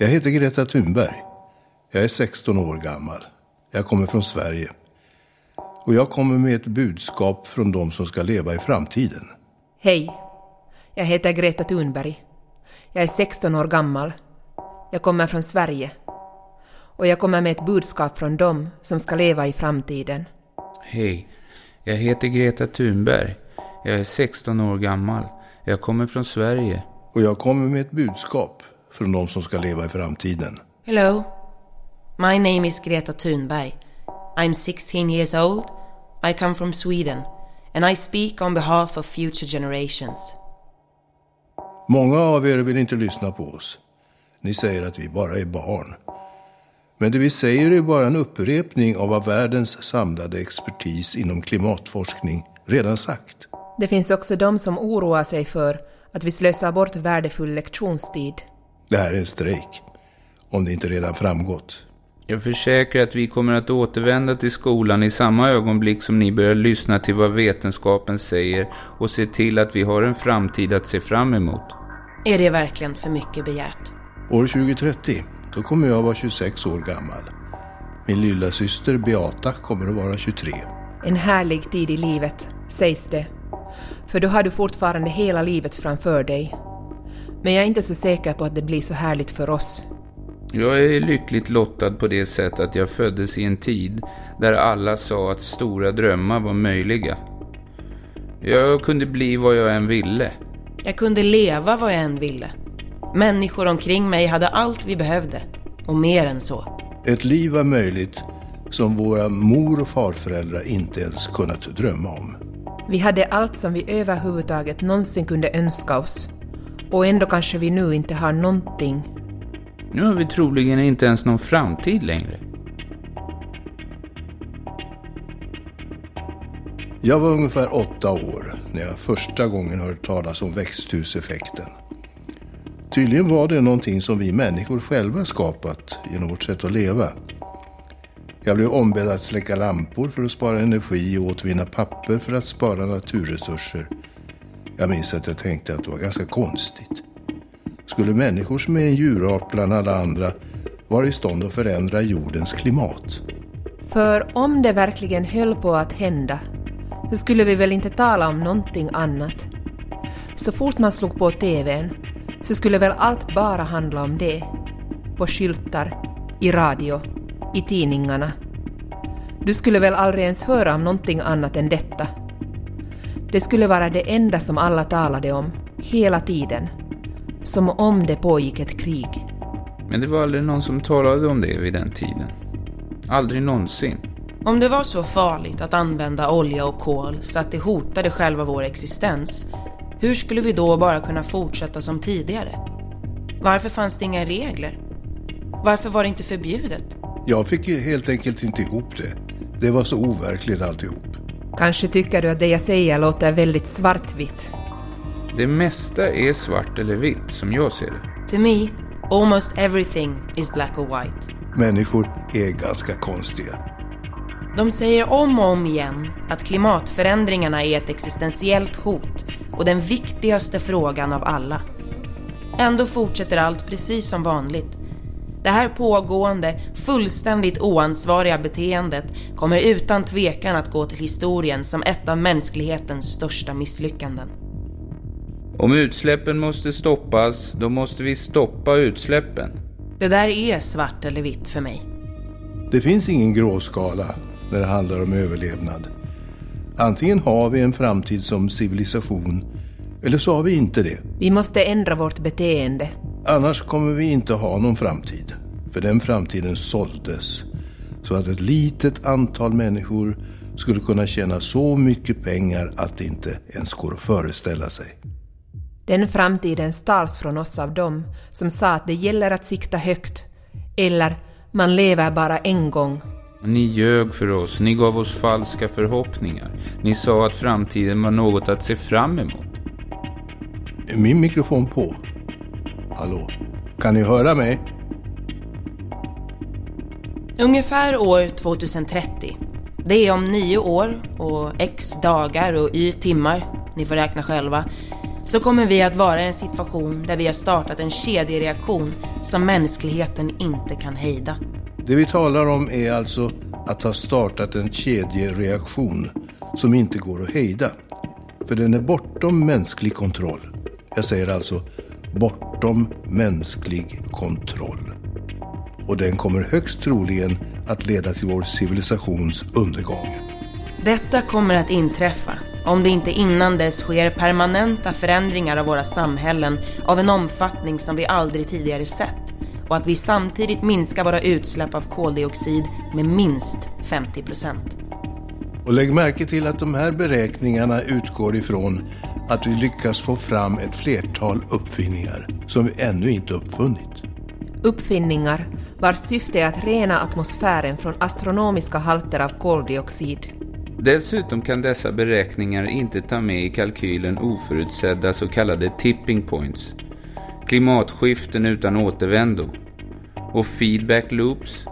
Jag heter Greta Thunberg. Jag är 16 år gammal. Jag kommer från Sverige. Och jag kommer med ett budskap från de som ska leva i framtiden. Hej. Jag heter Greta Thunberg. Jag är 16 år gammal. Jag kommer från Sverige. Och jag kommer med ett budskap från dem som ska leva i framtiden. Hej. Jag heter Greta Thunberg. Jag är 16 år gammal. Jag kommer från Sverige. Och jag kommer med ett budskap från de som ska leva i framtiden. Hello. My name is Greta Thunberg. I'm 16 years old. I come from Sweden. And I speak on behalf of future generations. Många av er vill inte lyssna på oss. Ni säger att vi bara är barn. Men det vi säger är bara en upprepning av vad världens samlade expertis inom klimatforskning redan sagt. Det finns också de som oroar sig för att vi slösar bort värdefull lektionstid. Det här är en strejk. Om det inte redan framgått. Jag försäkrar att vi kommer att återvända till skolan i samma ögonblick som ni börjar lyssna till vad vetenskapen säger och se till att vi har en framtid att se fram emot. Är det verkligen för mycket begärt? År 2030, då kommer jag vara 26 år gammal. Min lilla syster Beata kommer att vara 23. En härlig tid i livet, sägs det. För då har du fortfarande hela livet framför dig. Men jag är inte så säker på att det blir så härligt för oss. Jag är lyckligt lottad på det sättet att jag föddes i en tid där alla sa att stora drömmar var möjliga. Jag kunde bli vad jag än ville. Jag kunde leva vad jag än ville. Människor omkring mig hade allt vi behövde. Och mer än så. Ett liv var möjligt som våra mor och farföräldrar inte ens kunnat drömma om. Vi hade allt som vi överhuvudtaget någonsin kunde önska oss. Och ändå kanske vi nu inte har någonting. Nu har vi troligen inte ens någon framtid längre. Jag var ungefär åtta år när jag första gången hörde talas om växthuseffekten. Tydligen var det någonting som vi människor själva skapat genom vårt sätt att leva. Jag blev ombedd att släcka lampor för att spara energi och återvinna papper för att spara naturresurser. Jag minns att jag tänkte att det var ganska konstigt. Skulle människor som är en djurart bland alla andra vara i stånd att förändra jordens klimat? För om det verkligen höll på att hända så skulle vi väl inte tala om någonting annat. Så fort man slog på TVn så skulle väl allt bara handla om det. På skyltar, i radio, i tidningarna. Du skulle väl aldrig ens höra om någonting annat än detta. Det skulle vara det enda som alla talade om, hela tiden. Som om det pågick ett krig. Men det var aldrig någon som talade om det vid den tiden. Aldrig någonsin. Om det var så farligt att använda olja och kol så att det hotade själva vår existens, hur skulle vi då bara kunna fortsätta som tidigare? Varför fanns det inga regler? Varför var det inte förbjudet? Jag fick helt enkelt inte ihop det. Det var så overkligt alltihop. Kanske tycker du att det jag säger låter väldigt svartvitt. Det mesta är svart eller vitt, som jag ser det. To me, almost everything is black or white. Människor är ganska konstiga. De säger om och om igen att klimatförändringarna är ett existentiellt hot och den viktigaste frågan av alla. Ändå fortsätter allt precis som vanligt. Det här pågående, fullständigt oansvariga beteendet kommer utan tvekan att gå till historien som ett av mänsklighetens största misslyckanden. Om utsläppen måste stoppas, då måste vi stoppa utsläppen. Det där är svart eller vitt för mig. Det finns ingen gråskala när det handlar om överlevnad. Antingen har vi en framtid som civilisation eller så har vi inte det. Vi måste ändra vårt beteende. Annars kommer vi inte ha någon framtid. För den framtiden såldes. Så att ett litet antal människor skulle kunna tjäna så mycket pengar att det inte ens går att föreställa sig. Den framtiden stals från oss av dem som sa att det gäller att sikta högt. Eller, man lever bara en gång. Ni ljög för oss, ni gav oss falska förhoppningar. Ni sa att framtiden var något att se fram emot. Är min mikrofon på? Hallå? Kan ni höra mig? Ungefär år 2030. Det är om nio år och x dagar och y timmar, ni får räkna själva, så kommer vi att vara i en situation där vi har startat en kedjereaktion som mänskligheten inte kan hejda. Det vi talar om är alltså att ha startat en kedjereaktion som inte går att hejda. För den är bortom mänsklig kontroll. Jag säger alltså bortom mänsklig kontroll. Och den kommer högst troligen att leda till vår civilisations undergång. Detta kommer att inträffa om det inte innan dess sker permanenta förändringar av våra samhällen av en omfattning som vi aldrig tidigare sett och att vi samtidigt minskar våra utsläpp av koldioxid med minst 50 procent. Och lägg märke till att de här beräkningarna utgår ifrån att vi lyckas få fram ett flertal uppfinningar som vi ännu inte uppfunnit. Uppfinningar vars syfte är att rena atmosfären från astronomiska halter av koldioxid. Dessutom kan dessa beräkningar inte ta med i kalkylen oförutsedda så kallade tipping points, klimatskiften utan återvändo och feedback loops,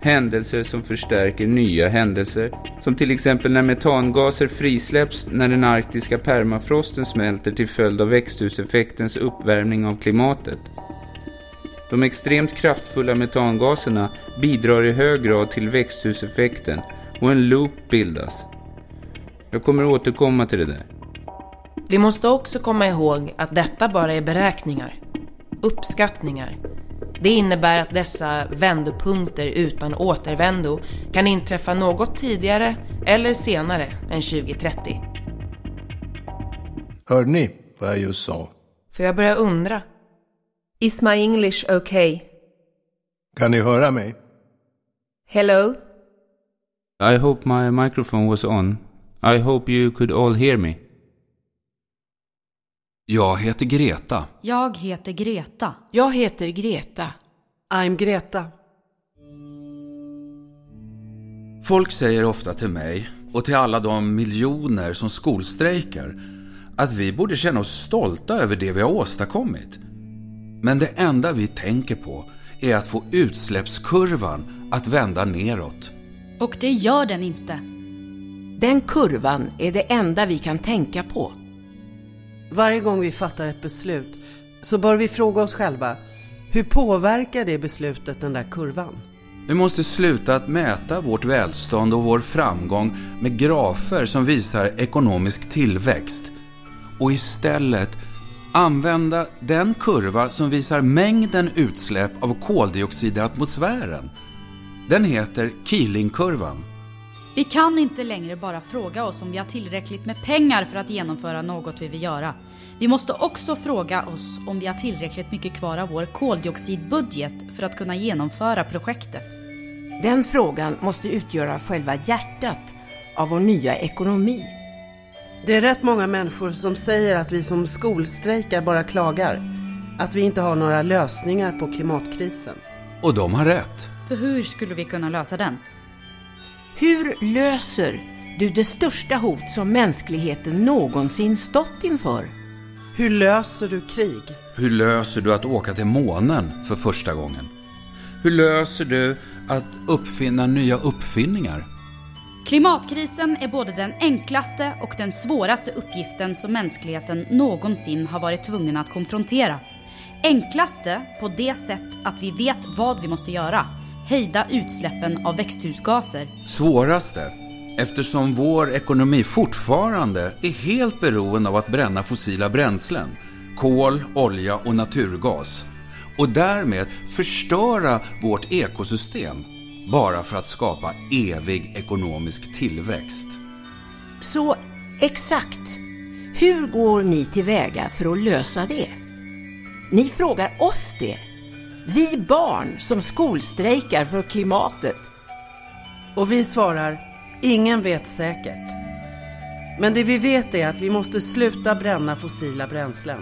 händelser som förstärker nya händelser, som till exempel när metangaser frisläpps när den arktiska permafrosten smälter till följd av växthuseffektens uppvärmning av klimatet. De extremt kraftfulla metangaserna bidrar i hög grad till växthuseffekten och en loop bildas. Jag kommer återkomma till det där. Vi måste också komma ihåg att detta bara är beräkningar. Uppskattningar. Det innebär att dessa vändpunkter utan återvändo kan inträffa något tidigare eller senare än 2030. Hörde ni vad jag just sa? För jag börjar undra. Is my English okay? Kan ni höra mig? Hello? I hope my microphone was on. I hope you could all hear me. Jag heter Greta. Jag heter Greta. Jag heter Greta. I'm Greta. Folk säger ofta till mig och till alla de miljoner som skolstrejkar att vi borde känna oss stolta över det vi har åstadkommit. Men det enda vi tänker på är att få utsläppskurvan att vända neråt. Och det gör den inte. Den kurvan är det enda vi kan tänka på. Varje gång vi fattar ett beslut så bör vi fråga oss själva, hur påverkar det beslutet den där kurvan? Vi måste sluta att mäta vårt välstånd och vår framgång med grafer som visar ekonomisk tillväxt och istället använda den kurva som visar mängden utsläpp av koldioxid i atmosfären. Den heter Keelingkurvan. Vi kan inte längre bara fråga oss om vi har tillräckligt med pengar för att genomföra något vi vill göra. Vi måste också fråga oss om vi har tillräckligt mycket kvar av vår koldioxidbudget för att kunna genomföra projektet. Den frågan måste utgöra själva hjärtat av vår nya ekonomi. Det är rätt många människor som säger att vi som skolstrejkar bara klagar. Att vi inte har några lösningar på klimatkrisen. Och de har rätt. För hur skulle vi kunna lösa den? Hur löser du det största hot som mänskligheten någonsin stått inför? Hur löser du krig? Hur löser du att åka till månen för första gången? Hur löser du att uppfinna nya uppfinningar? Klimatkrisen är både den enklaste och den svåraste uppgiften som mänskligheten någonsin har varit tvungen att konfrontera. Enklaste på det sätt att vi vet vad vi måste göra. Hejda utsläppen av växthusgaser. Svåraste, eftersom vår ekonomi fortfarande är helt beroende av att bränna fossila bränslen, kol, olja och naturgas och därmed förstöra vårt ekosystem bara för att skapa evig ekonomisk tillväxt. Så exakt, hur går ni tillväga för att lösa det? Ni frågar oss det. Vi barn som skolstrejkar för klimatet. Och vi svarar, ingen vet säkert. Men det vi vet är att vi måste sluta bränna fossila bränslen.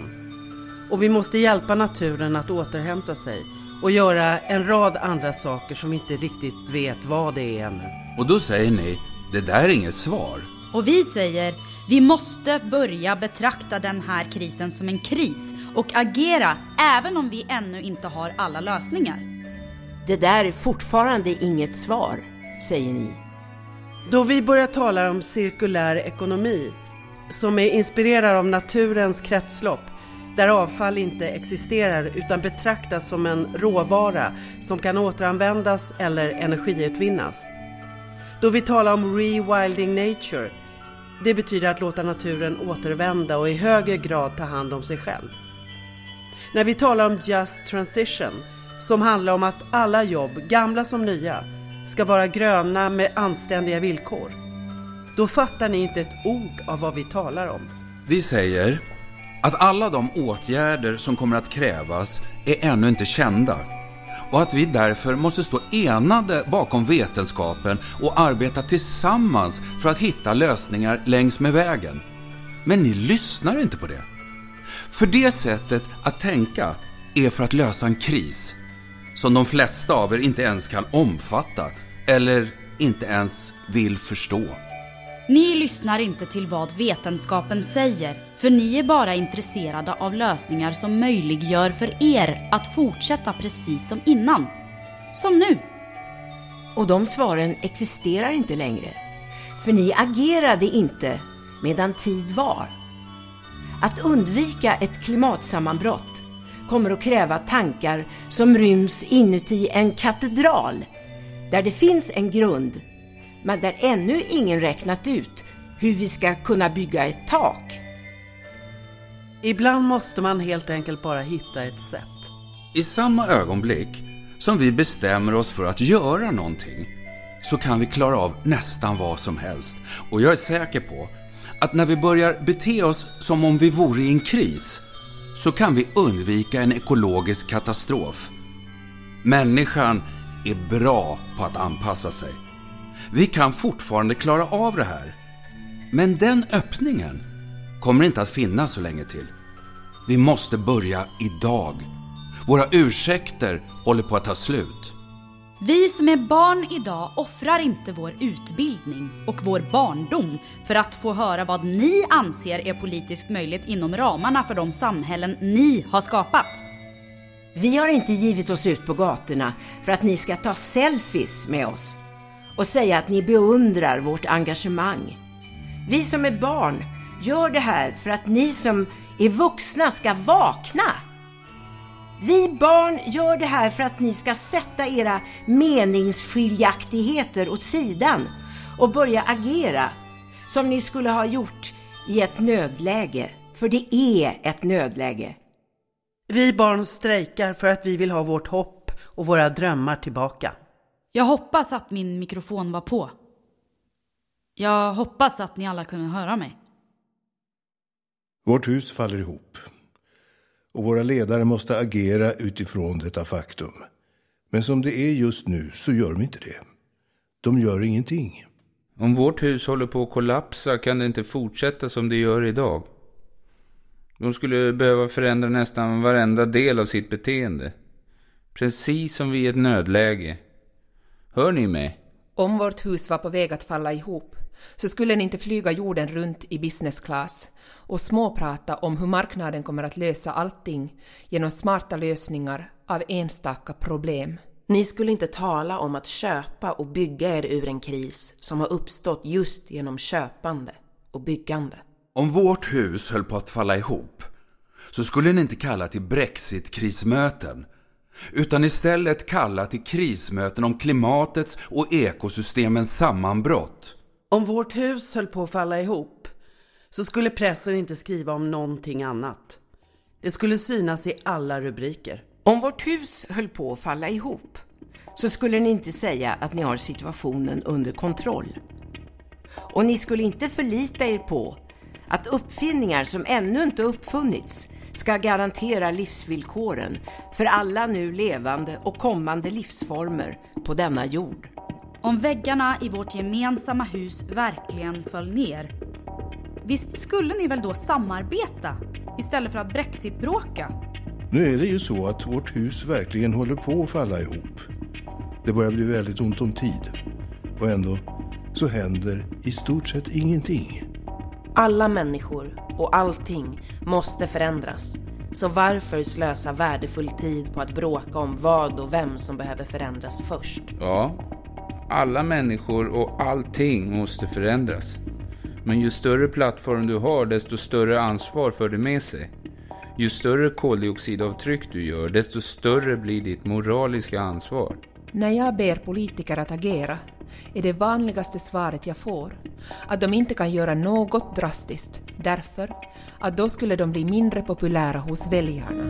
Och vi måste hjälpa naturen att återhämta sig och göra en rad andra saker som vi inte riktigt vet vad det är ännu. Och då säger ni, det där är inget svar. Och vi säger, vi måste börja betrakta den här krisen som en kris och agera även om vi ännu inte har alla lösningar. Det där är fortfarande inget svar, säger ni. Då vi börjar tala om cirkulär ekonomi som är inspirerad av naturens kretslopp där avfall inte existerar utan betraktas som en råvara som kan återanvändas eller energiutvinnas. Då vi talar om rewilding nature, det betyder att låta naturen återvända och i högre grad ta hand om sig själv. När vi talar om just transition, som handlar om att alla jobb, gamla som nya, ska vara gröna med anständiga villkor. Då fattar ni inte ett ord av vad vi talar om. Vi säger att alla de åtgärder som kommer att krävas är ännu inte kända och att vi därför måste stå enade bakom vetenskapen och arbeta tillsammans för att hitta lösningar längs med vägen. Men ni lyssnar inte på det. För det sättet att tänka är för att lösa en kris som de flesta av er inte ens kan omfatta eller inte ens vill förstå. Ni lyssnar inte till vad vetenskapen säger, för ni är bara intresserade av lösningar som möjliggör för er att fortsätta precis som innan. Som nu. Och de svaren existerar inte längre. För ni agerade inte medan tid var. Att undvika ett klimatsammanbrott kommer att kräva tankar som ryms inuti en katedral där det finns en grund men där ännu ingen räknat ut hur vi ska kunna bygga ett tak. Ibland måste man helt enkelt bara hitta ett sätt. I samma ögonblick som vi bestämmer oss för att göra någonting så kan vi klara av nästan vad som helst. Och jag är säker på att när vi börjar bete oss som om vi vore i en kris så kan vi undvika en ekologisk katastrof. Människan är bra på att anpassa sig. Vi kan fortfarande klara av det här. Men den öppningen kommer inte att finnas så länge till. Vi måste börja idag. Våra ursäkter håller på att ta slut. Vi som är barn idag offrar inte vår utbildning och vår barndom för att få höra vad ni anser är politiskt möjligt inom ramarna för de samhällen ni har skapat. Vi har inte givit oss ut på gatorna för att ni ska ta selfies med oss och säga att ni beundrar vårt engagemang. Vi som är barn gör det här för att ni som är vuxna ska vakna. Vi barn gör det här för att ni ska sätta era meningsskiljaktigheter åt sidan och börja agera som ni skulle ha gjort i ett nödläge. För det är ett nödläge. Vi barn strejkar för att vi vill ha vårt hopp och våra drömmar tillbaka. Jag hoppas att min mikrofon var på. Jag hoppas att ni alla kunde höra mig. Vårt hus faller ihop. Och våra ledare måste agera utifrån detta faktum. Men som det är just nu så gör de inte det. De gör ingenting. Om vårt hus håller på att kollapsa kan det inte fortsätta som det gör idag. De skulle behöva förändra nästan varenda del av sitt beteende. Precis som vid ett nödläge. Hör ni mig? Om vårt hus var på väg att falla ihop så skulle ni inte flyga jorden runt i business class och småprata om hur marknaden kommer att lösa allting genom smarta lösningar av enstaka problem. Ni skulle inte tala om att köpa och bygga er ur en kris som har uppstått just genom köpande och byggande. Om vårt hus höll på att falla ihop så skulle ni inte kalla till Brexit-krismöten utan istället kalla till krismöten om klimatets och ekosystemens sammanbrott. Om vårt hus höll på att falla ihop så skulle pressen inte skriva om någonting annat. Det skulle synas i alla rubriker. Om vårt hus höll på att falla ihop så skulle ni inte säga att ni har situationen under kontroll. Och ni skulle inte förlita er på att uppfinningar som ännu inte uppfunnits ska garantera livsvillkoren för alla nu levande och kommande livsformer på denna jord. Om väggarna i vårt gemensamma hus verkligen föll ner, visst skulle ni väl då samarbeta istället för att brexitbråka? Nu är det ju så att vårt hus verkligen håller på att falla ihop. Det börjar bli väldigt ont om tid. Och ändå så händer i stort sett ingenting. Alla människor och allting måste förändras. Så varför slösa värdefull tid på att bråka om vad och vem som behöver förändras först? Ja, alla människor och allting måste förändras. Men ju större plattform du har, desto större ansvar för det med sig. Ju större koldioxidavtryck du gör, desto större blir ditt moraliska ansvar. När jag ber politiker att agera är det vanligaste svaret jag får att de inte kan göra något drastiskt därför att då skulle de bli mindre populära hos väljarna.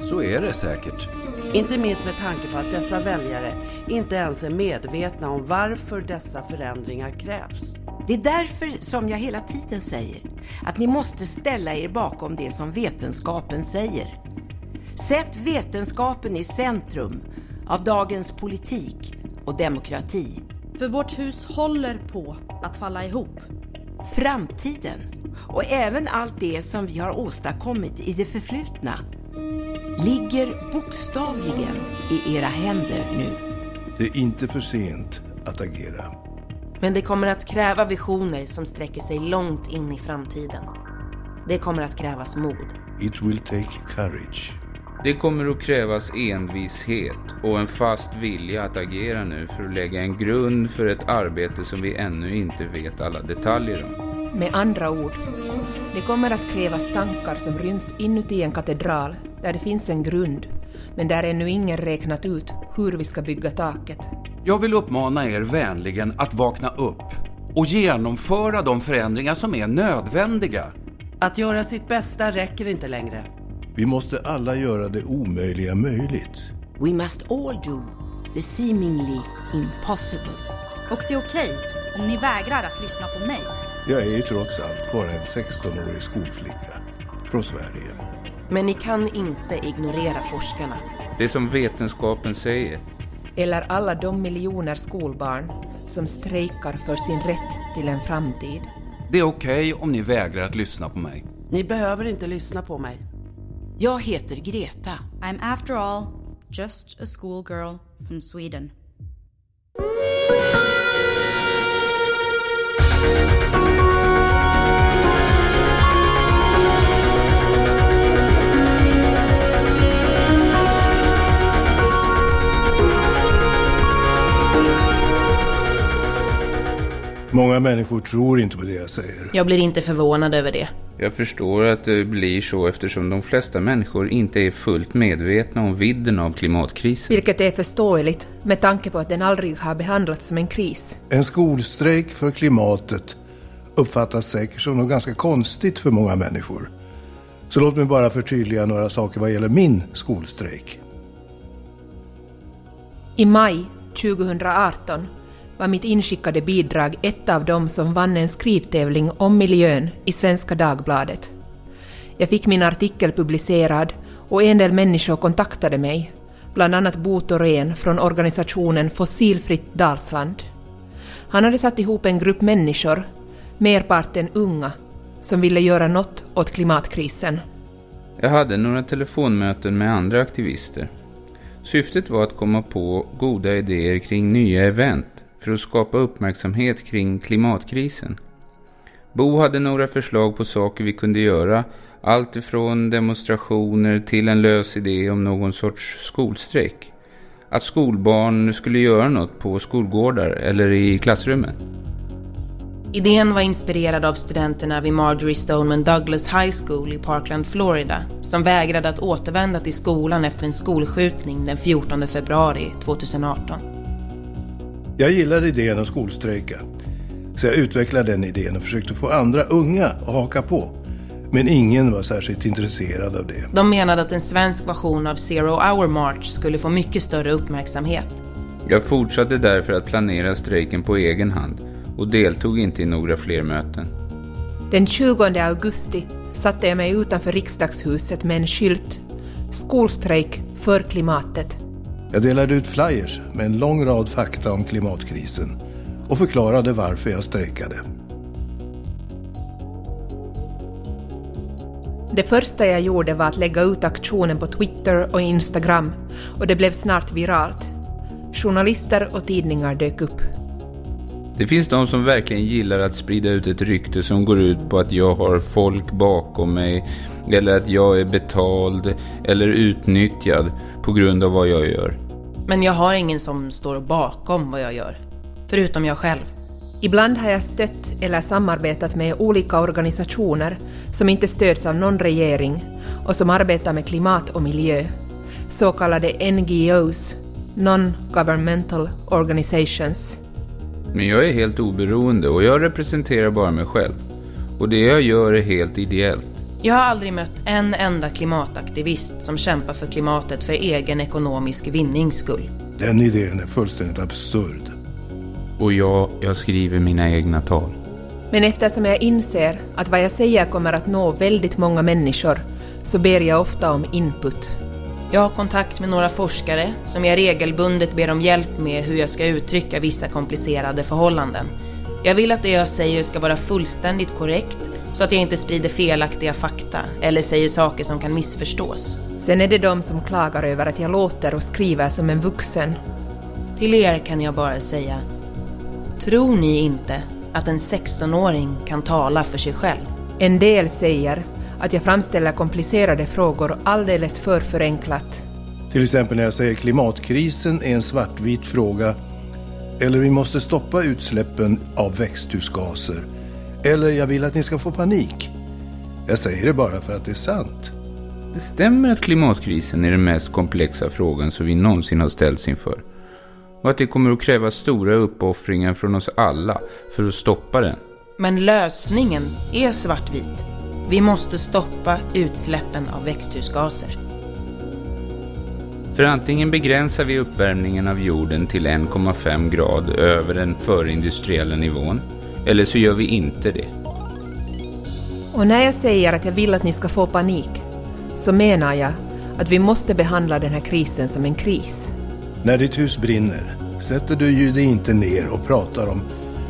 Så är det säkert. Inte minst med tanke på att dessa väljare inte ens är medvetna om varför dessa förändringar krävs. Det är därför som jag hela tiden säger att ni måste ställa er bakom det som vetenskapen säger. Sätt vetenskapen i centrum av dagens politik och demokrati. För vårt hus håller på att falla ihop. Framtiden och även allt det som vi har åstadkommit i det förflutna ligger bokstavligen i era händer nu. Det är inte för sent att agera. Men det kommer att kräva visioner som sträcker sig långt in i framtiden. Det kommer att krävas mod. It will take courage. Det kommer att krävas envishet och en fast vilja att agera nu för att lägga en grund för ett arbete som vi ännu inte vet alla detaljer om. Med andra ord, det kommer att krävas tankar som ryms inuti en katedral där det finns en grund, men där ännu ingen räknat ut hur vi ska bygga taket. Jag vill uppmana er vänligen att vakna upp och genomföra de förändringar som är nödvändiga. Att göra sitt bästa räcker inte längre. Vi måste alla göra det omöjliga möjligt. We must all do the seemingly impossible. Och det är okej om ni vägrar att lyssna på mig. Jag är ju trots allt bara en 16-årig skolflicka från Sverige. Men ni kan inte ignorera forskarna. Det som vetenskapen säger. Eller alla de miljoner skolbarn som strejkar för sin rätt till en framtid. Det är okej om ni vägrar att lyssna på mig. Ni behöver inte lyssna på mig. Jag heter Greta. I'm after all just a schoolgirl from Sweden. Många människor tror inte på det jag säger. Jag blir inte förvånad över det. Jag förstår att det blir så eftersom de flesta människor inte är fullt medvetna om vidden av klimatkrisen. Vilket är förståeligt med tanke på att den aldrig har behandlats som en kris. En skolstrejk för klimatet uppfattas säkert som något ganska konstigt för många människor. Så låt mig bara förtydliga några saker vad gäller min skolstrejk. I maj 2018 var mitt inskickade bidrag ett av dem som vann en skrivtävling om miljön i Svenska Dagbladet. Jag fick min artikel publicerad och en del människor kontaktade mig, bland annat Bo Thorén från organisationen Fossilfritt Dalsland. Han hade satt ihop en grupp människor, merparten unga, som ville göra något åt klimatkrisen. Jag hade några telefonmöten med andra aktivister. Syftet var att komma på goda idéer kring nya event för att skapa uppmärksamhet kring klimatkrisen. Bo hade några förslag på saker vi kunde göra, allt ifrån demonstrationer till en lös idé om någon sorts skolstrejk. Att skolbarn skulle göra något på skolgårdar eller i klassrummen. Idén var inspirerad av studenterna vid Marjorie Stoneman Douglas High School i Parkland, Florida, som vägrade att återvända till skolan efter en skolskjutning den 14 februari 2018. Jag gillade idén att skolstrejka. Så jag utvecklade den idén och försökte få andra unga att haka på. Men ingen var särskilt intresserad av det. De menade att en svensk version av Zero Hour March skulle få mycket större uppmärksamhet. Jag fortsatte därför att planera strejken på egen hand och deltog inte i några fler möten. Den 20 augusti satte jag mig utanför riksdagshuset med en skylt Skolstrejk för klimatet. Jag delade ut flyers med en lång rad fakta om klimatkrisen och förklarade varför jag strejkade. Det första jag gjorde var att lägga ut aktionen på Twitter och Instagram och det blev snart viralt. Journalister och tidningar dök upp. Det finns de som verkligen gillar att sprida ut ett rykte som går ut på att jag har folk bakom mig eller att jag är betald eller utnyttjad på grund av vad jag gör. Men jag har ingen som står bakom vad jag gör. Förutom jag själv. Ibland har jag stött eller samarbetat med olika organisationer som inte stöds av någon regering och som arbetar med klimat och miljö, så kallade NGOs, Non-Governmental Organizations. Men jag är helt oberoende och jag representerar bara mig själv. Och det jag gör är helt ideellt. Jag har aldrig mött en enda klimataktivist som kämpar för klimatet för egen ekonomisk vinnings skull. Den idén är fullständigt absurd. Och jag, jag skriver mina egna tal. Men eftersom jag inser att vad jag säger kommer att nå väldigt många människor så ber jag ofta om input. Jag har kontakt med några forskare som jag regelbundet ber om hjälp med hur jag ska uttrycka vissa komplicerade förhållanden. Jag vill att det jag säger ska vara fullständigt korrekt så att jag inte sprider felaktiga fakta eller säger saker som kan missförstås. Sen är det de som klagar över att jag låter och skriver som en vuxen. Till er kan jag bara säga, tror ni inte att en 16-åring kan tala för sig själv? En del säger att jag framställer komplicerade frågor alldeles för förenklat. Till exempel när jag säger klimatkrisen är en svartvit fråga eller vi måste stoppa utsläppen av växthusgaser eller jag vill att ni ska få panik. Jag säger det bara för att det är sant. Det stämmer att klimatkrisen är den mest komplexa frågan som vi någonsin har ställts inför. Och att det kommer att kräva stora uppoffringar från oss alla för att stoppa den. Men lösningen är svartvit. Vi måste stoppa utsläppen av växthusgaser. För antingen begränsar vi uppvärmningen av jorden till 1,5 grad över den förindustriella nivån, eller så gör vi inte det. Och när jag säger att jag vill att ni ska få panik så menar jag att vi måste behandla den här krisen som en kris. När ditt hus brinner sätter du ju dig inte ner och pratar om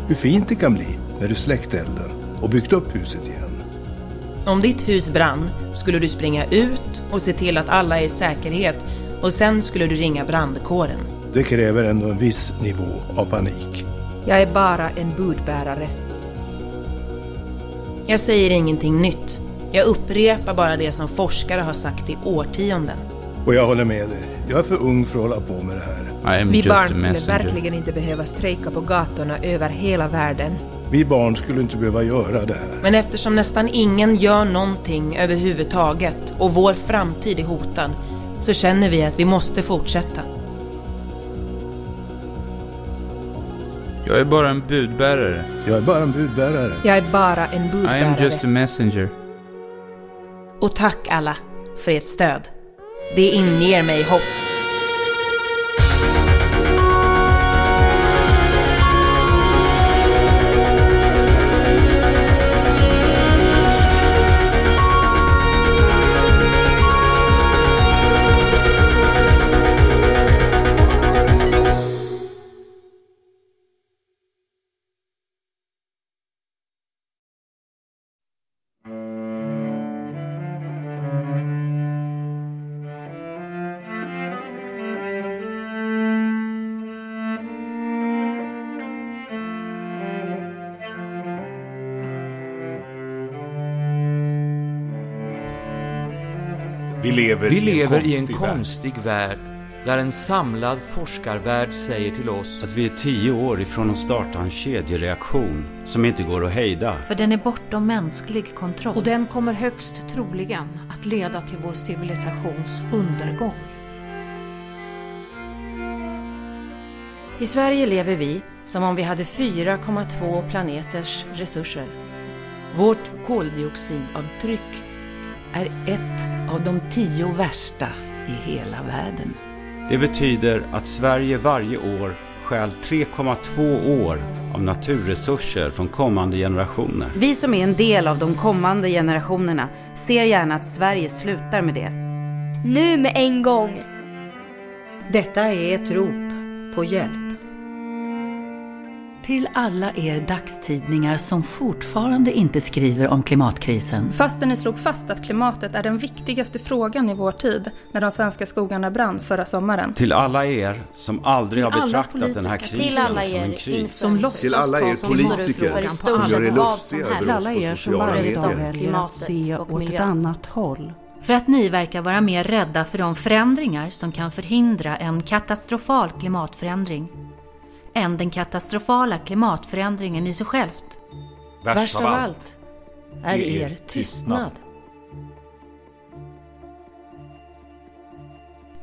hur fint det kan bli när du släckt elden och byggt upp huset igen. Om ditt hus brann skulle du springa ut och se till att alla är i säkerhet och sen skulle du ringa brandkåren. Det kräver ändå en viss nivå av panik. Jag är bara en budbärare. Jag säger ingenting nytt. Jag upprepar bara det som forskare har sagt i årtionden. Och jag håller med dig. Jag är för ung för att hålla på med det här. Vi barn skulle verkligen inte behöva strejka på gatorna över hela världen. Vi barn skulle inte behöva göra det här. Men eftersom nästan ingen gör någonting överhuvudtaget och vår framtid är hotad så känner vi att vi måste fortsätta. Jag är bara en budbärare. Jag är bara en budbärare. Jag är bara en I am budbärare. just a messenger. Och tack alla för ert stöd. Det inger mig hopp. Vi lever, Vi lever i en konstig värld. konstig värld där en samlad forskarvärld säger till oss att vi är tio år ifrån att starta en kedjereaktion som inte går att hejda. För den är bortom mänsklig kontroll. Och den kommer högst troligen att leda till vår civilisations undergång. I Sverige lever vi som om vi hade 4,2 planeters resurser. Vårt koldioxidavtryck är ett av de tio värsta i hela världen. Det betyder att Sverige varje år stjäl 3,2 år av naturresurser från kommande generationer. Vi som är en del av de kommande generationerna ser gärna att Sverige slutar med det. Nu med en gång! Detta är ett rop på hjälp. Till alla er dagstidningar som fortfarande inte skriver om klimatkrisen. Fastän ni slog fast att klimatet är den viktigaste frågan i vår tid när de svenska skogarna brann förra sommaren. Till alla er som aldrig har Till alla betraktat den här krisen Till alla som en er kris. Som låtsas Till alla er politiker som gör er lustiga över oss Alla på er som varje dag väljer att se och åt ett miljön. annat håll. För att ni verkar vara mer rädda för de förändringar som kan förhindra en katastrofal klimatförändring. Än den katastrofala klimatförändringen i sig självt. Värst av allt är er tystnad.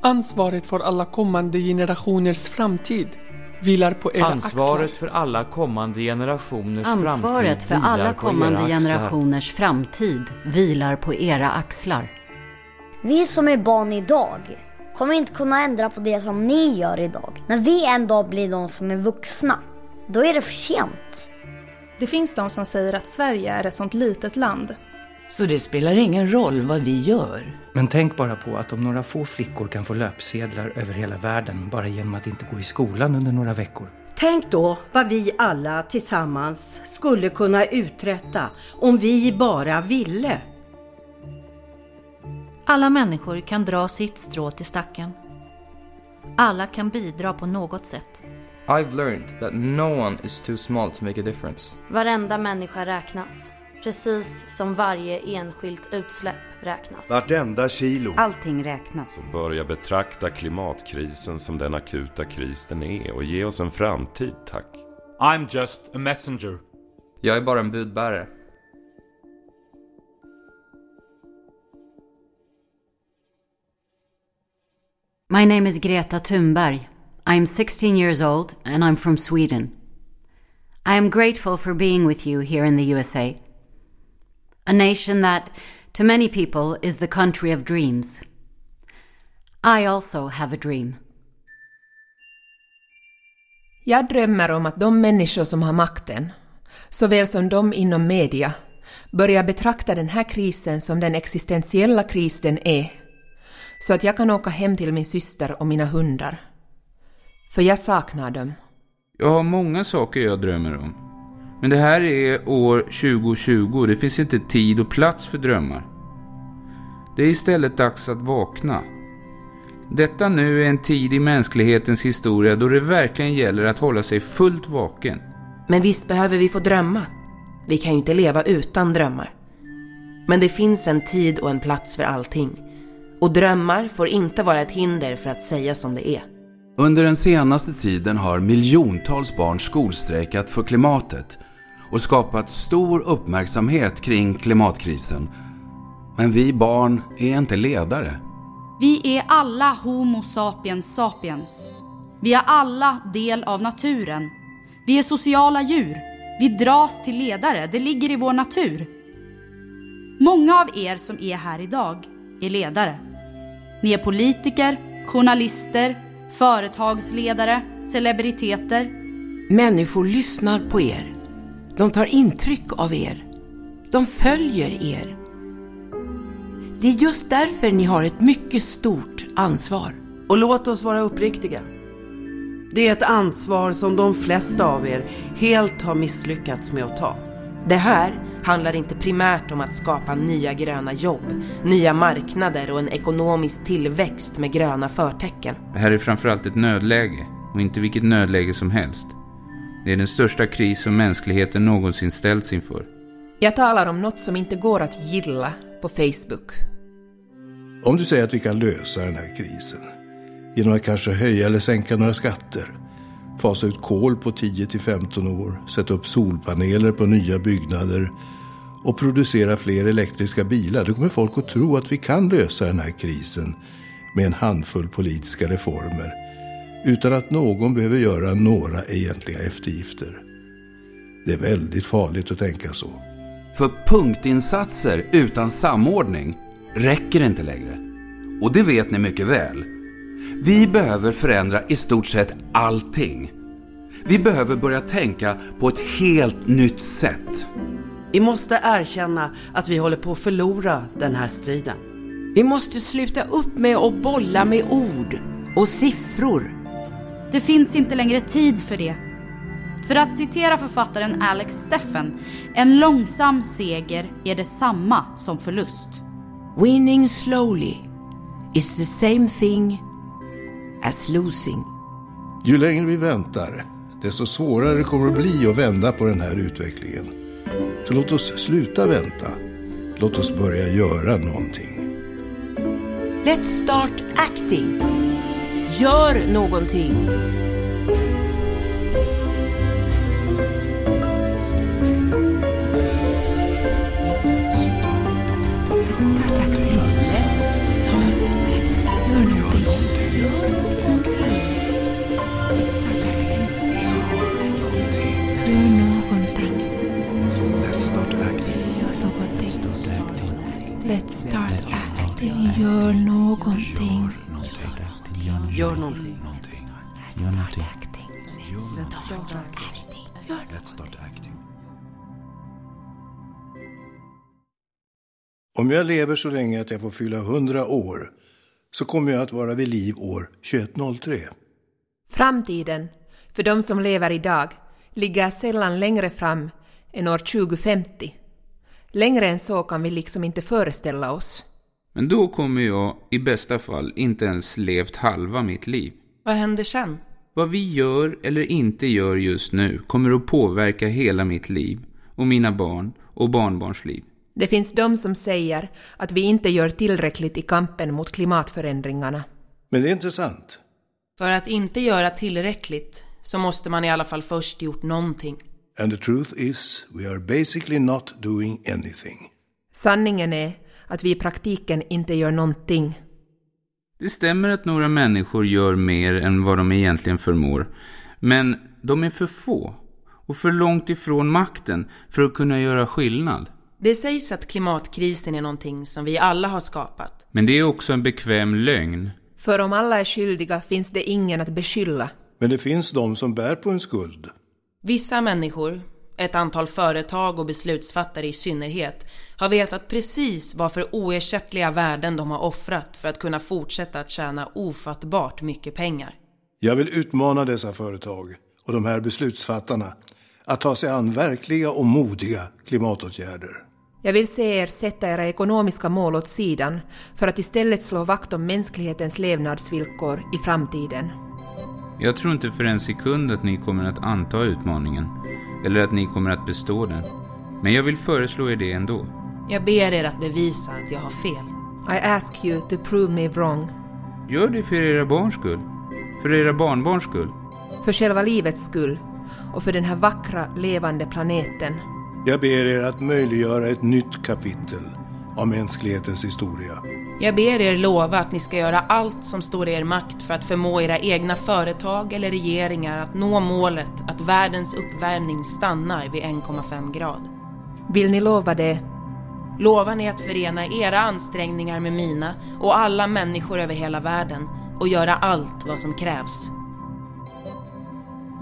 Ansvaret för alla kommande generationers framtid vilar på era Ansvaret axlar. för alla kommande generationers Ansvaret för framtid alla kommande generationers framtid vilar på era axlar. Vi som är barn idag kommer inte kunna ändra på det som ni gör idag. När vi en dag blir de som är vuxna, då är det för sent. Det finns de som säger att Sverige är ett sånt litet land. Så det spelar ingen roll vad vi gör. Men tänk bara på att om några få flickor kan få löpsedlar över hela världen bara genom att inte gå i skolan under några veckor. Tänk då vad vi alla tillsammans skulle kunna uträtta om vi bara ville. Alla människor kan dra sitt strå till stacken. Alla kan bidra på något sätt. I've learned that no one is too small to make a difference. Varenda människa räknas. Precis som varje enskilt utsläpp räknas. Vartenda kilo. Allting räknas. Börja betrakta klimatkrisen som den akuta kris den är och ge oss en framtid, tack. I'm just a messenger. Jag är bara en budbärare. My name is Greta Thunberg. I'm 16 years old and I'm from Sweden. I am grateful for being with you here in the USA. A nation that, to many people, is the country of dreams. I also have a dream. Jag drömmer om att de människor som har makten, såväl som de inom media, börjar betrakta den här krisen som den existentiella kris den är, så att jag kan åka hem till min syster och mina hundar. För jag saknar dem. Jag har många saker jag drömmer om. Men det här är år 2020 det finns inte tid och plats för drömmar. Det är istället dags att vakna. Detta nu är en tid i mänsklighetens historia då det verkligen gäller att hålla sig fullt vaken. Men visst behöver vi få drömma. Vi kan ju inte leva utan drömmar. Men det finns en tid och en plats för allting. Och drömmar får inte vara ett hinder för att säga som det är. Under den senaste tiden har miljontals barn skolstrejkat för klimatet och skapat stor uppmärksamhet kring klimatkrisen. Men vi barn är inte ledare. Vi är alla Homo sapiens sapiens. Vi är alla del av naturen. Vi är sociala djur. Vi dras till ledare, det ligger i vår natur. Många av er som är här idag är ledare. Ni är politiker, journalister, företagsledare, celebriteter. Människor lyssnar på er. De tar intryck av er. De följer er. Det är just därför ni har ett mycket stort ansvar. Och låt oss vara uppriktiga. Det är ett ansvar som de flesta av er helt har misslyckats med att ta. Det här handlar inte primärt om att skapa nya gröna jobb, nya marknader och en ekonomisk tillväxt med gröna förtecken. Det här är framförallt ett nödläge och inte vilket nödläge som helst. Det är den största kris som mänskligheten någonsin ställts inför. Jag talar om något som inte går att gilla på Facebook. Om du säger att vi kan lösa den här krisen genom att kanske höja eller sänka några skatter, fasa ut kol på 10 till 15 år, sätta upp solpaneler på nya byggnader och producera fler elektriska bilar, då kommer folk att tro att vi kan lösa den här krisen med en handfull politiska reformer utan att någon behöver göra några egentliga eftergifter. Det är väldigt farligt att tänka så. För punktinsatser utan samordning räcker inte längre. Och det vet ni mycket väl. Vi behöver förändra i stort sett allting. Vi behöver börja tänka på ett helt nytt sätt. Vi måste erkänna att vi håller på att förlora den här striden. Vi måste sluta upp med att bolla med ord och siffror. Det finns inte längre tid för det. För att citera författaren Alex Steffen, en långsam seger är detsamma som förlust. Winning slowly is the same thing as losing. Ju längre vi väntar, desto svårare det kommer att bli att vända på den här utvecklingen. Så låt oss sluta vänta. Låt oss börja göra någonting. Let's start acting. Gör någonting. Let's start acting. Om jag lever så länge att jag får fylla 100 år så kommer jag att vara vid liv år 2103. Framtiden, för de som lever idag, ligger sällan längre fram än år 2050. Längre än så kan vi liksom inte föreställa oss. Men då kommer jag i bästa fall inte ens levt halva mitt liv. Vad händer sen? Vad vi gör eller inte gör just nu kommer att påverka hela mitt liv och mina barn och barnbarns liv. Det finns de som säger att vi inte gör tillräckligt i kampen mot klimatförändringarna. Men det är inte sant. För att inte göra tillräckligt så måste man i alla fall först gjort någonting. And the truth is, we are basically not doing anything. Sanningen är att vi i praktiken inte gör någonting. Det stämmer att några människor gör mer än vad de egentligen förmår. Men de är för få och för långt ifrån makten för att kunna göra skillnad. Det sägs att klimatkrisen är någonting som vi alla har skapat. Men det är också en bekväm lögn. För om alla är skyldiga finns det ingen att beskylla. Men det finns de som bär på en skuld. Vissa människor, ett antal företag och beslutsfattare i synnerhet, har vetat precis vad för oersättliga värden de har offrat för att kunna fortsätta att tjäna ofattbart mycket pengar. Jag vill utmana dessa företag och de här beslutsfattarna att ta sig an verkliga och modiga klimatåtgärder. Jag vill se er sätta era ekonomiska mål åt sidan för att istället slå vakt om mänsklighetens levnadsvillkor i framtiden. Jag tror inte för en sekund att ni kommer att anta utmaningen. Eller att ni kommer att bestå den. Men jag vill föreslå er det ändå. Jag ber er att bevisa att jag har fel. I ask you to prove me wrong. Gör det för era barns skull. För era barnbarns skull. För själva livets skull. Och för den här vackra, levande planeten. Jag ber er att möjliggöra ett nytt kapitel av mänsklighetens historia. Jag ber er lova att ni ska göra allt som står i er makt för att förmå era egna företag eller regeringar att nå målet att världens uppvärmning stannar vid 1,5 grad. Vill ni lova det? Lovar ni att förena era ansträngningar med mina och alla människor över hela världen och göra allt vad som krävs?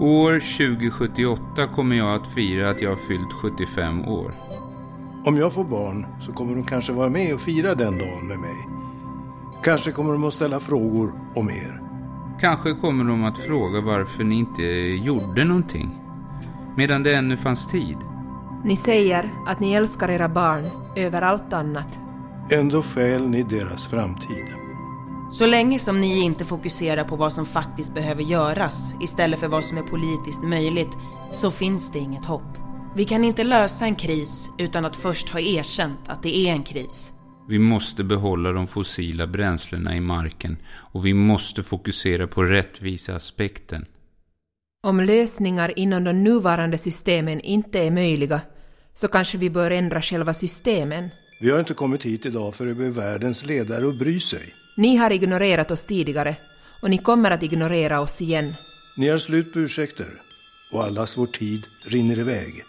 År 2078 kommer jag att fira att jag har fyllt 75 år. Om jag får barn så kommer de kanske vara med och fira den dagen med mig. Kanske kommer de att ställa frågor om er. Kanske kommer de att fråga varför ni inte gjorde någonting. Medan det ännu fanns tid. Ni säger att ni älskar era barn över allt annat. Ändå skäl ni deras framtid. Så länge som ni inte fokuserar på vad som faktiskt behöver göras istället för vad som är politiskt möjligt så finns det inget hopp. Vi kan inte lösa en kris utan att först ha erkänt att det är en kris. Vi måste behålla de fossila bränslena i marken och vi måste fokusera på rättviseaspekten. Om lösningar inom de nuvarande systemen inte är möjliga så kanske vi bör ändra själva systemen. Vi har inte kommit hit idag för att be världens ledare att bry sig. Ni har ignorerat oss tidigare och ni kommer att ignorera oss igen. Ni har slut på ursäkter och allas vår tid rinner iväg.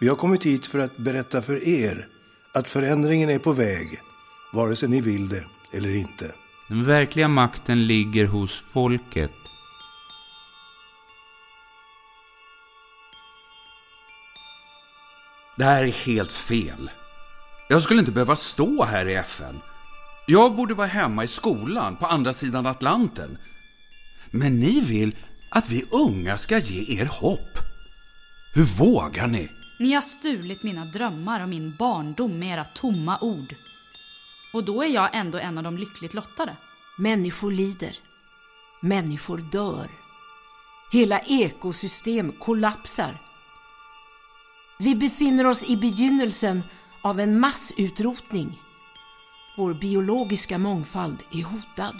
Vi har kommit hit för att berätta för er att förändringen är på väg, vare sig ni vill det eller inte. Den verkliga makten ligger hos folket. Det här är helt fel. Jag skulle inte behöva stå här i FN. Jag borde vara hemma i skolan på andra sidan Atlanten. Men ni vill att vi unga ska ge er hopp. Hur vågar ni? Ni har stulit mina drömmar och min barndom med era tomma ord. Och då är jag ändå en av de lyckligt lottade. Människor lider. Människor dör. Hela ekosystem kollapsar. Vi befinner oss i begynnelsen av en massutrotning. Vår biologiska mångfald är hotad.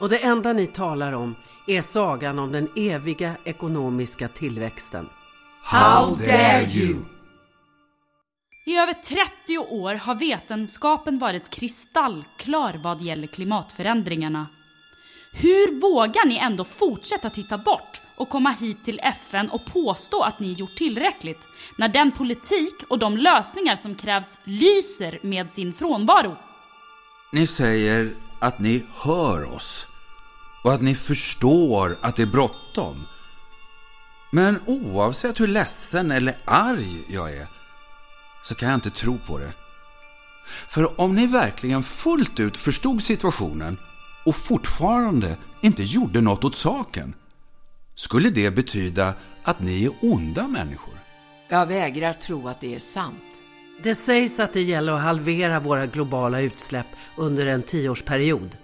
Och det enda ni talar om är sagan om den eviga ekonomiska tillväxten. How dare you! I över 30 år har vetenskapen varit kristallklar vad gäller klimatförändringarna. Hur vågar ni ändå fortsätta titta bort och komma hit till FN och påstå att ni gjort tillräckligt när den politik och de lösningar som krävs lyser med sin frånvaro? Ni säger att ni hör oss och att ni förstår att det är bråttom. Men oavsett hur ledsen eller arg jag är så kan jag inte tro på det. För om ni verkligen fullt ut förstod situationen och fortfarande inte gjorde något åt saken skulle det betyda att ni är onda människor. Jag vägrar tro att det är sant. Det sägs att det gäller att halvera våra globala utsläpp under en tioårsperiod.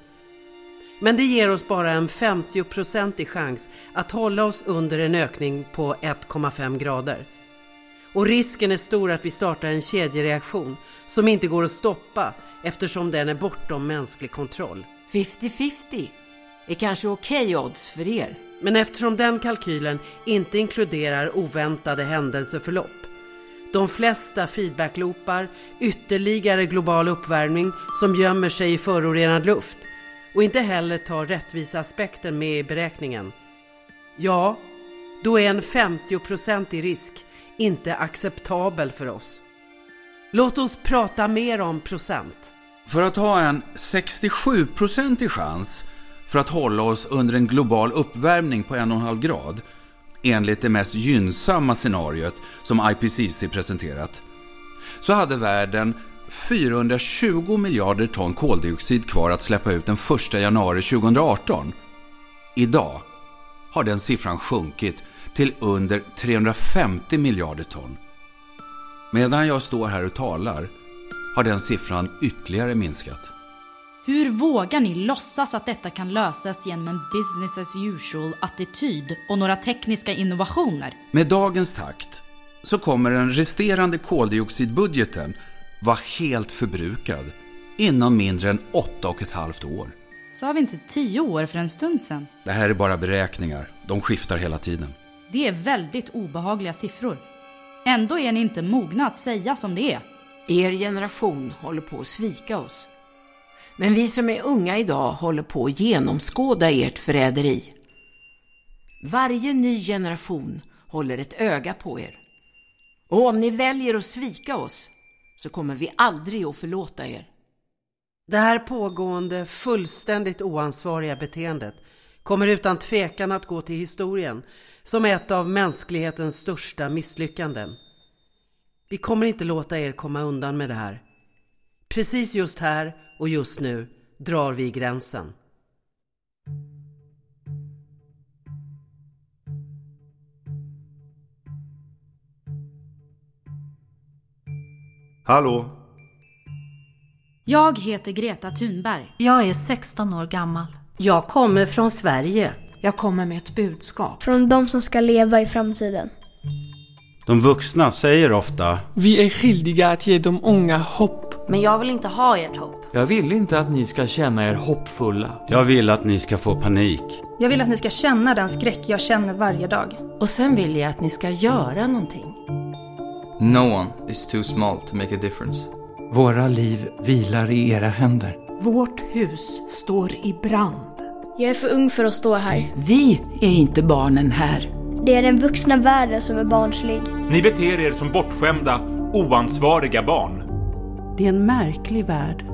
Men det ger oss bara en 50-procentig chans att hålla oss under en ökning på 1,5 grader. Och risken är stor att vi startar en kedjereaktion som inte går att stoppa eftersom den är bortom mänsklig kontroll. 50-50 är kanske okej okay odds för er. Men eftersom den kalkylen inte inkluderar oväntade händelseförlopp de flesta feedbackloopar, ytterligare global uppvärmning som gömmer sig i förorenad luft och inte heller tar rättviseaspekten med i beräkningen. Ja, då är en 50-procentig risk inte acceptabel för oss. Låt oss prata mer om procent. För att ha en 67-procentig chans för att hålla oss under en global uppvärmning på 1,5 grad enligt det mest gynnsamma scenariot som IPCC presenterat, så hade världen 420 miljarder ton koldioxid kvar att släppa ut den 1 januari 2018. Idag har den siffran sjunkit till under 350 miljarder ton. Medan jag står här och talar har den siffran ytterligare minskat. Hur vågar ni låtsas att detta kan lösas genom en business as usual-attityd och några tekniska innovationer? Med dagens takt så kommer den resterande koldioxidbudgeten vara helt förbrukad inom mindre än åtta och ett halvt år. Sa vi inte tio år för en stund sedan? Det här är bara beräkningar. De skiftar hela tiden. Det är väldigt obehagliga siffror. Ändå är ni inte mogna att säga som det är. Er generation håller på att svika oss. Men vi som är unga idag håller på att genomskåda ert förräderi. Varje ny generation håller ett öga på er. Och om ni väljer att svika oss så kommer vi aldrig att förlåta er. Det här pågående, fullständigt oansvariga beteendet kommer utan tvekan att gå till historien som ett av mänsklighetens största misslyckanden. Vi kommer inte låta er komma undan med det här. Precis just här och just nu drar vi gränsen. Hallå? Jag heter Greta Thunberg. Jag är 16 år gammal. Jag kommer från Sverige. Jag kommer med ett budskap. Från de som ska leva i framtiden. De vuxna säger ofta Vi är skyldiga att ge de unga hopp. Men jag vill inte ha ert hopp. Jag vill inte att ni ska känna er hoppfulla. Jag vill att ni ska få panik. Jag vill att ni ska känna den skräck jag känner varje dag. Och sen vill jag att ni ska göra någonting. No one is too small to make a difference. Våra liv vilar i era händer. Vårt hus står i brand. Jag är för ung för att stå här. Vi är inte barnen här. Det är den vuxna världen som är barnslig. Ni beter er som bortskämda, oansvariga barn. Det är en märklig värld.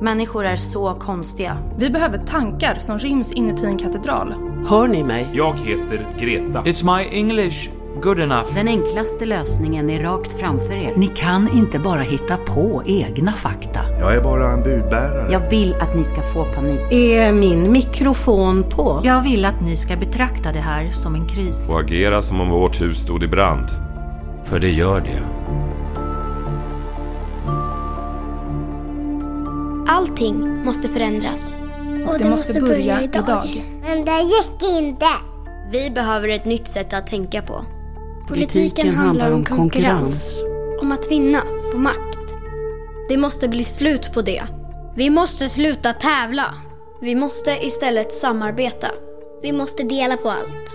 Människor är så konstiga. Vi behöver tankar som ryms inuti en katedral. Hör ni mig? Jag heter Greta. Is my English good enough? Den enklaste lösningen är rakt framför er. Ni kan inte bara hitta på egna fakta. Jag är bara en budbärare. Jag vill att ni ska få panik. Är min mikrofon på? Jag vill att ni ska betrakta det här som en kris. Och agera som om vårt hus stod i brand. För det gör det. Allting måste förändras. Och det, måste börja idag. Men det gick inte. Vi behöver ett nytt sätt att tänka på. Politiken, handlar om konkurrens. Om att vinna, få makt. Det måste bli slut på det. Vi måste sluta tävla. Vi måste istället samarbeta. Vi måste dela på allt.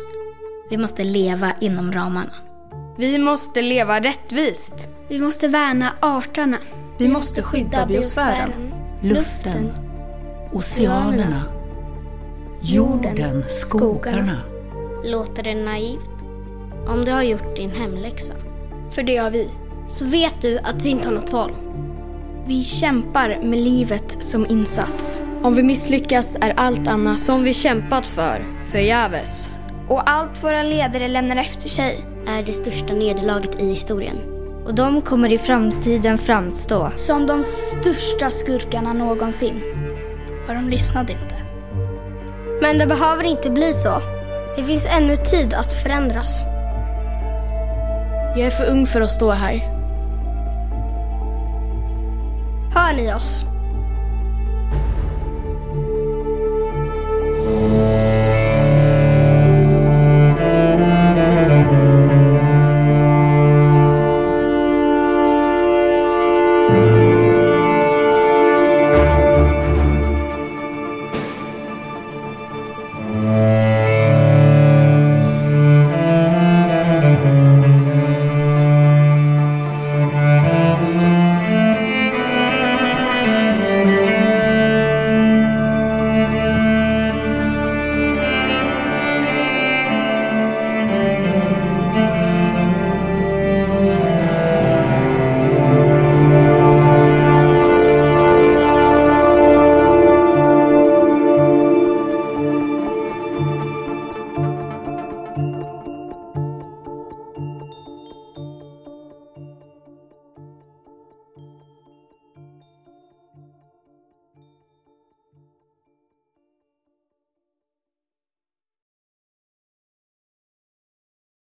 Vi måste leva inom ramarna. Vi måste leva rättvist. Vi måste värna arterna. Vi måste skydda biosfären. Låter det naivt? Om du har gjort din hemläxa. För det har vi. Så vet du att vi inte har något val. Vi kämpar med livet som insats. Om vi misslyckas är allt annat Som vi kämpat för, förgäves. och allt våra ledare lämnar efter sig. Är det största nederlaget i historien. Och de kommer i framtiden framstå. Som de största skurkarna någonsin. För de lyssnade inte. Men det behöver inte bli så. Det finns ännu tid att förändras. Jag är för ung för att stå här. Hör ni oss?